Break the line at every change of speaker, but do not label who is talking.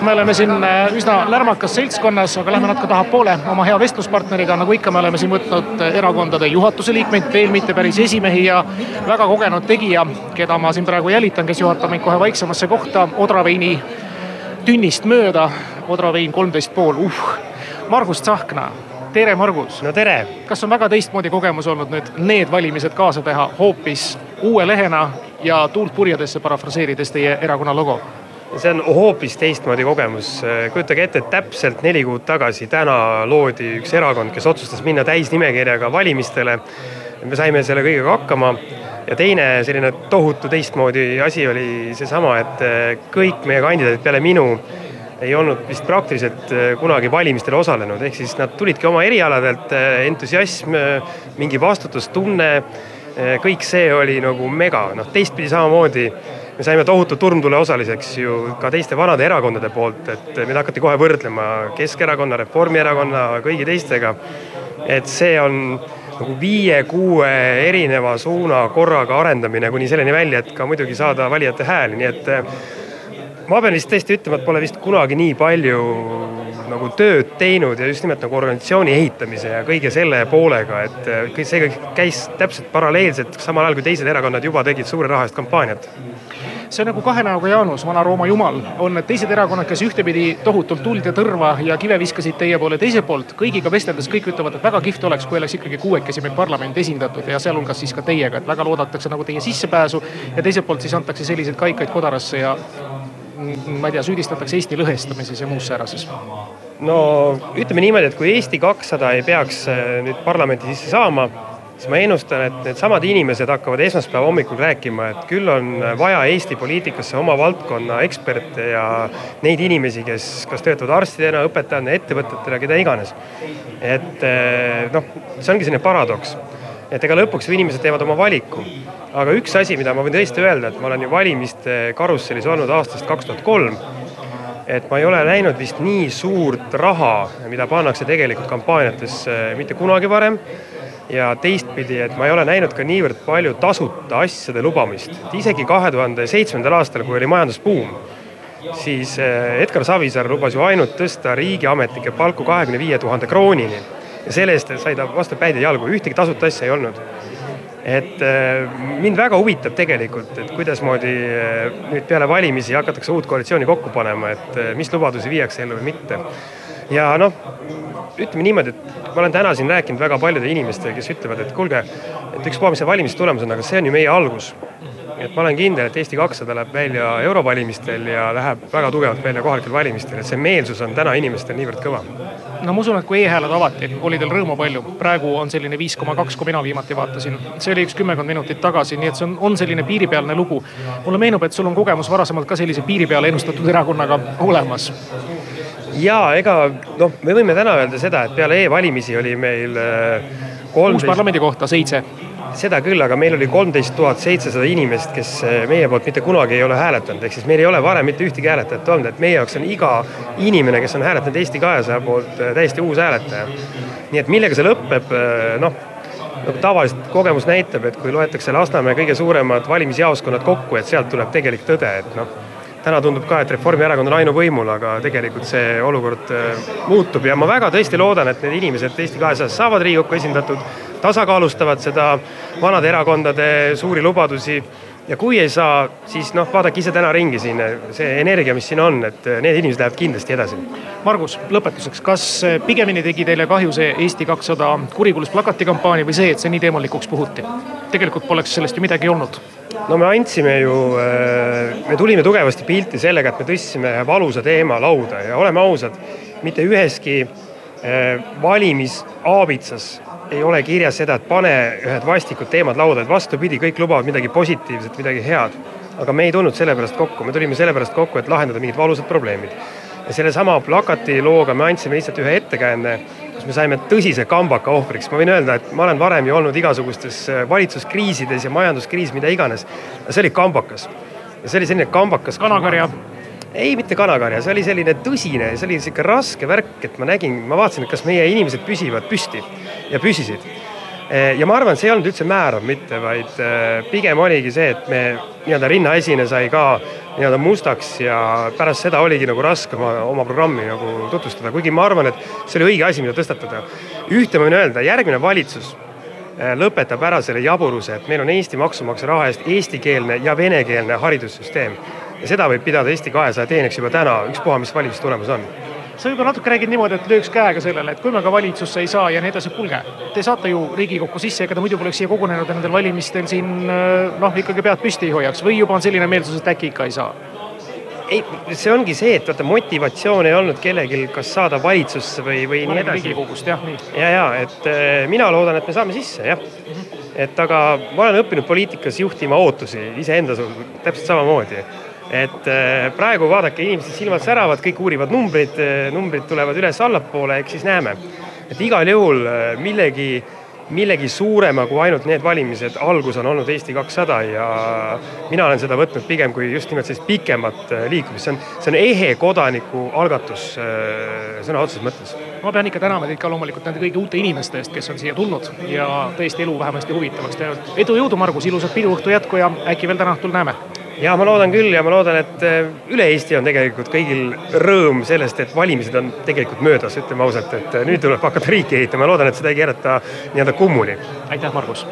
me oleme siin äh, üsna lärmakas seltskonnas, aga lähme natuke tahapoole oma hea vestluspartneriga, nagu ikka, me oleme siin võtnud äh, erakondade juhatuse liikmeid, veel mitte päris esimehi ja väga kogenud tegija, keda ma siin praegu jälitan, kes juhatab meid kohe vaiksemasse kohta Odraveini tünnist mööda. Odravein kolmteist pool, uh. Margus Tsahkna, tere, Margus.
no tere.
kas on väga teistmoodi kogemus olnud nüüd need valimised kaasa teha hoopis uue lehena ja tuult purjedesse parafraseerides teie erakonna logo?
See on hoopis teistmoodi kogemus. kujutage ette, et täpselt neli kuud tagasi täna loodi üks erakond, kes otsustas minna täisnimekirjaga valimistele. me saime selle kõigega hakkama ja teine selline tohutu teistmoodi asi oli seesama, et kõik meie kandidaadid peale minu ei olnud vist praktiliselt kunagi valimistel osalenud, ehk siis nad tulidki oma erialadelt, entusiasm, mingi vastutustunne. kõik see oli nagu mega, noh teistpidi samamoodi me saime tohutu turmtule osaliseks ju ka teiste vanade erakondade poolt, et meid hakati kohe võrdlema Keskerakonna, Reformierakonna, kõigi teistega. et see on nagu viie-kuue erineva suuna korraga arendamine kuni selleni välja, et ka muidugi saada valijate hääli, nii et ma pean vist tõesti ütlema, et pole vist kunagi nii palju nagu tööd teinud ja just nimelt nagu organisatsiooni ehitamise ja kõige selle poolega, et kõik see käis täpselt paralleelselt, samal ajal kui teised erakonnad juba tegid suure raha eest kampaaniat
see on nagu kahe näoga Jaanus, Vana-Rooma jumal, on need teised erakonnad, kes ühtepidi tohutult tuld ja tõrva ja kive viskasid teie poole, teiselt poolt kõigiga vesteldes kõik ütlevad, et väga kihvt oleks, kui oleks ikkagi kuuekesi meil parlament esindatud ja sealhulgas siis ka teiega, et väga loodetakse nagu teie sissepääsu ja teiselt poolt siis antakse selliseid kaikaid kodarasse ja ma ei tea, süüdistatakse Eesti lõhestamises ja muus säärases?
no ütleme niimoodi, et kui Eesti kakssada ei peaks äh, nüüd parlamenti sisse saama, siis ma ennustan, et needsamad inimesed hakkavad esmaspäeva hommikul rääkima, et küll on vaja Eesti poliitikasse oma valdkonna eksperte ja neid inimesi, kes kas töötavad arstidena, õpetajana, ettevõtetena, keda iganes. et äh, noh, see ongi selline paradoks et ega lõpuks inimesed teevad oma valiku. aga üks asi, mida ma võin tõesti öelda, et ma olen ju valimiste karussellis olnud aastast kaks tuhat kolm. et ma ei ole näinud vist nii suurt raha, mida pannakse tegelikult kampaaniatesse mitte kunagi varem. Ja teistpidi, et ma ei ole näinud ka niivõrd palju tasuta asjade lubamist, isegi kahe tuhande seitsmendal aastal, kui oli majandusbuum siis eh, Edgar Savisaar lubas ju ainult tõsta riigiametnike palku kahekümne viie tuhande kroonini ja selle eest sai ta vastu päid ja jalgu, ühtegi tasuta asja ei olnud. et äh, mind väga huvitab tegelikult, et kuidasmoodi äh, nüüd peale valimisi hakatakse uut koalitsiooni kokku panema, et mis lubadusi viiakse ellu või mitte. Ja noh, ütleme niimoodi, et ma olen täna siin rääkinud väga paljude inimestega, kes ütlevad, et kuulge, et ükspuha, mis see valimistulemus on, aga see on ju meie algus et ma olen kindel, et Eesti kakssada läheb välja eurovalimistel ja läheb väga tugevalt välja kohalikel valimistel, et see meelsus on täna inimestel niivõrd kõva.
no ma usun, et kui e-hääled avati, oli teil rõõmu palju, praegu on selline viis koma kaks, kui mina viimati vaatasin. see oli üks kümmekond minutit tagasi, nii et see on, on selline piiripealne lugu. mulle meenub, et sul on kogemus varasemalt ka sellise piiri peale ennustatud erakonnaga olemas
ja ega noh, me võime täna öelda seda, et peale e-valimisi oli meil äh,
kolmteist. uus parlamendi kohta seitse
seda küll, aga meil oli kolmteist tuhat seitsesada inimest, kes eh, meie poolt mitte kunagi ei ole hääletanud, ehk siis meil ei ole varem mitte ühtegi hääletajat olnud, et meie jaoks on iga inimene, kes on hääletanud Eesti kahesaja poolt eh, täiesti uus hääletaja. nii et millega see lõpeb, noh nagu tavaliselt kogemus näitab, et kui loetakse Lasnamäe kõige suuremad valimisjaoskonnad kokku, et sealt tuleb tegelik tõde, et noh täna tundub ka, et Reformierakond on ainuvõimul, aga tegelikult see olukord muutub ja ma väga tõesti loodan, et need inimesed Eesti kahesajas saavad Riigikokku esindatud tasakaalustavad seda vanade erakondade suuri lubadusi ja kui ei saa, siis noh, vaadake ise täna ringi siin, see energia, mis siin on, et need inimesed lähevad kindlasti edasi.
Margus, lõpetuseks, kas pigemini tegi teile kahju see Eesti kakssada kurikuulus plakatikampaania või see, et see nii teemalikuks puhuti? tegelikult poleks sellest ju midagi olnud.
no me andsime ju, äh, me tulime tugevasti pilti sellega, et me tõstsime valusa teema lauda ja oleme ausad, mitte üheski äh, valimisaabitsas ei ole kirjas seda, et pane ühed vastikud teemad lauda, et vastupidi, kõik lubavad midagi positiivset, midagi head. aga me ei tulnud sellepärast kokku, me tulime sellepärast kokku, et lahendada mingid valusad probleemid. ja sellesama plakati looga me andsime lihtsalt ühe ettekäände, kus me saime tõsise kambaka ohvriks, ma võin öelda, et ma olen varem ju olnud igasugustes äh, valitsuskriisides ja majanduskriis, mida iganes. see oli kambakas ja see oli selline kambakas.
kanakarja
ei, mitte kanakarja, see oli selline tõsine, see oli sihuke raske värk, et ma nägin, ma vaatasin, et kas meie inimesed püsivad püsti ja püsisid. Eh, ja ma arvan, et see ei olnud üldse määrav mitte, vaid eh, pigem oligi see, et me nii-öelda rinnaesine sai ka nii-öelda mustaks ja pärast seda oligi nagu raske oma, oma programmi nagu tutvustada, kuigi ma arvan, et see oli õige asi, mida tõstatada. ühte ma võin öelda, järgmine valitsus lõpetab ära selle jaburuse, et meil on Eesti maksumaksja raha eest eestikeelne ja venekeelne haridussüsteem. ja seda võib pidada Eesti kahesaja teeniks juba täna, ükspuha, mis valimistulemus on
sa juba natuke räägid niimoodi, et lööks käega sellele, et kui me ka valitsusse ei saa ja nii edasi, kuulge, te saate ju Riigikokku sisse, ega te muidu poleks siia kogunenud ja nendel valimistel siin noh, ikkagi pead püsti ei hoiaks või juba on selline meelsus, et äkki ikka ei saa?
Ei, see ongi see, et vaata motivatsioon ei olnud kellelgi, kas saada valitsusse või, või nii edasi.
riigikogust jah, nii.
ja, ja et äh, mina loodan, et me saame sisse jah mm. -hmm. et aga ma olen õppinud poliitikas juhtima ootusi iseenda suhtes täpselt samamoodi et äh, praegu vaadake, inimesed silmad säravad, kõik uurivad numbrid, äh, numbrid tulevad üles-allapoole, eks siis näeme. et igal juhul millegi, millegi suurema kui ainult need valimised, algus on olnud Eesti kakssada ja mina olen seda võtnud pigem kui just nimelt sellist pikemat liikumist, see on, see on ehe kodanikualgatus sõna otseses mõttes.
ma pean ikka tänama teid ka loomulikult nende kõigi uute inimeste eest, kes on siia tulnud ja tõesti elu vähemasti huvitavaks teinud. edu, jõudu, Margus, ilusat piduõhtu jätku ja äkki veel täna õhtul näeme
ja ma loodan küll ja ma loodan, et äh, üle Eesti on tegelikult kõigil rõõm sellest, et valimised on tegelikult möödas, ütleme ausalt, et äh, nüüd tuleb hakata riiki ehitama, loodan, et seda ei keerata nii-öelda kummuli.
aitäh, Margus!